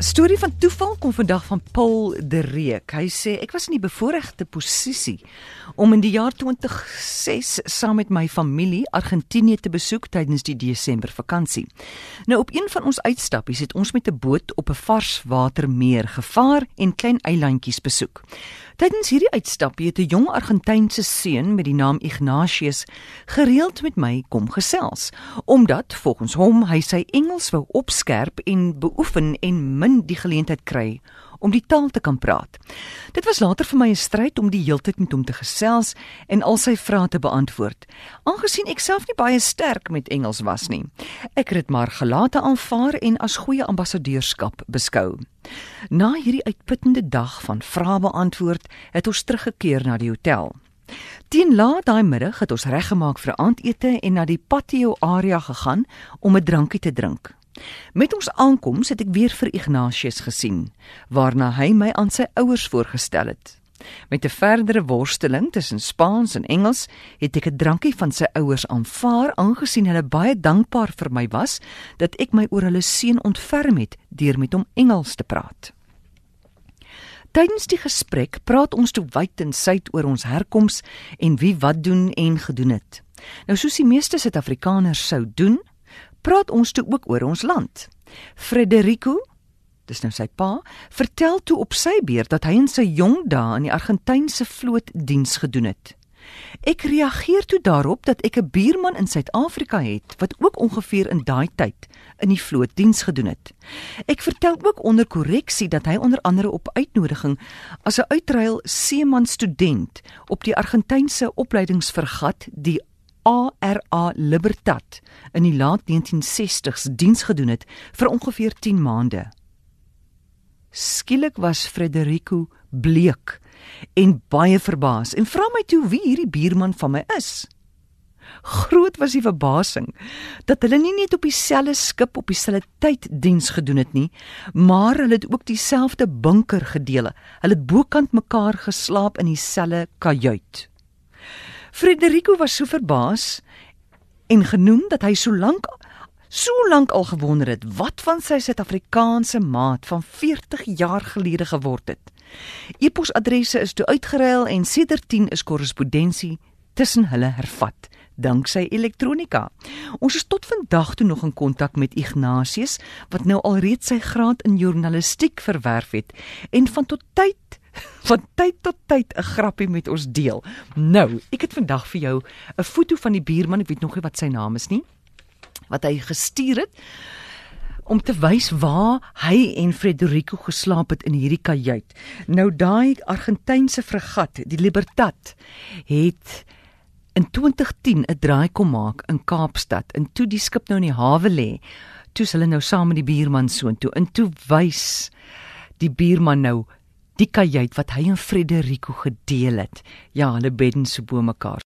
Storie van toeval kom vandag van Paul de Reek. Hy sê ek was in die bevoordeelde posisie om in die jaar 2006 saam met my familie Argentinië te besoek tydens die Desember vakansie. Nou op een van ons uitstappies het ons met 'n boot op 'n varswatermeer gevaar en klein eilandjies besoek. Tydens hierdie uitstapie het 'n jong Argentynse seun met die naam Ignatius gereeld met my kom gesels, omdat volgens hom hy sy Engels wou opskerp en beoefen en min die geleentheid kry om die taal te kan praat. Dit was later vir my 'n stryd om die heeltyd met hom te gesels en al sy vrae te beantwoord, aangesien ek self nie baie sterk met Engels was nie. Ek het dit maar gelate aanvaar en as goeie ambassadeurskap beskou. Na hierdie uitputtende dag van vrae beantwoord, het ons teruggekeer na die hotel. Teen laat daai middag het ons reggemaak vir aandete en na die patio area gegaan om 'n drankie te drink. Met ons aankoms het ek weer vir Ignatius gesien, waarna hy my aan sy ouers voorgestel het. Met 'n verdere worsteling tussen Spaans en Engels het ek 'n drankie van sy ouers aanvaar, aangesien hulle baie dankbaar vir my was dat ek my oor hulle seun ontferm het deur met hom Engels te praat. Tydens die gesprek praat ons toe wyd en suid oor ons herkoms en wie wat doen en gedoen het. Nou soos die meeste Suid-Afrikaners sou doen, praat ons toe ook oor ons land. Frederico, dis nou sy pa, vertel toe op sy beurt dat hy in sy jong dae in die Argentynse vloot diens gedoen het. Ek reageer toe daarop dat ek 'n buurman in Suid-Afrika het wat ook ongeveer in daai tyd in die vloot diens gedoen het. Ek vertel ook onder korreksie dat hy onder andere op uitnodiging as 'n uitruil seeman student op die Argentynse opleidingsvergat die ARA Libertad in die laat 1960s diens gedoen het vir ongeveer 10 maande. Skielik was Frederico bleek en baie verbaas en vra my toe wie hierdie buurman van my is. Groot was die verbasing dat hulle nie net op dieselfde skip op dieselfde tyd diens gedoen het nie, maar hulle het ook dieselfde bunker gedeel. Hulle het bokant mekaar geslaap in dieselfde kajuit. Frederico was so verbaas en genoem dat hy so lank so lank al gewonder het wat van sy Suid-Afrikaanse maat van 40 jaar gelede geword het. E-posadresse is toe uitgeruil en sedertdien is korrespondensie tussen hulle hervat danksy elektronika. Ons is tot vandag toe nog in kontak met Ignatius wat nou alreeds sy graad in journalistiek verwerf het en van tot tyd van tyd tot tyd 'n grappie met ons deel. Nou, ek het vandag vir jou 'n foto van die buurman, ek weet nog nie wat sy naam is nie, wat hy gestuur het om te wys waar hy en Frederico geslaap het in hierdie kajuit. Nou daai Argentynse fregat, die Libertad, het in 2010 'n draai kom maak in Kaapstad en toe die skip nou in die hawe lê, toe hulle nou saam met die buurman soontoe en toe wys die buurman nou die kajuit wat hy en Frederico gedeel het. Ja, hulle beddens so bo mekaar.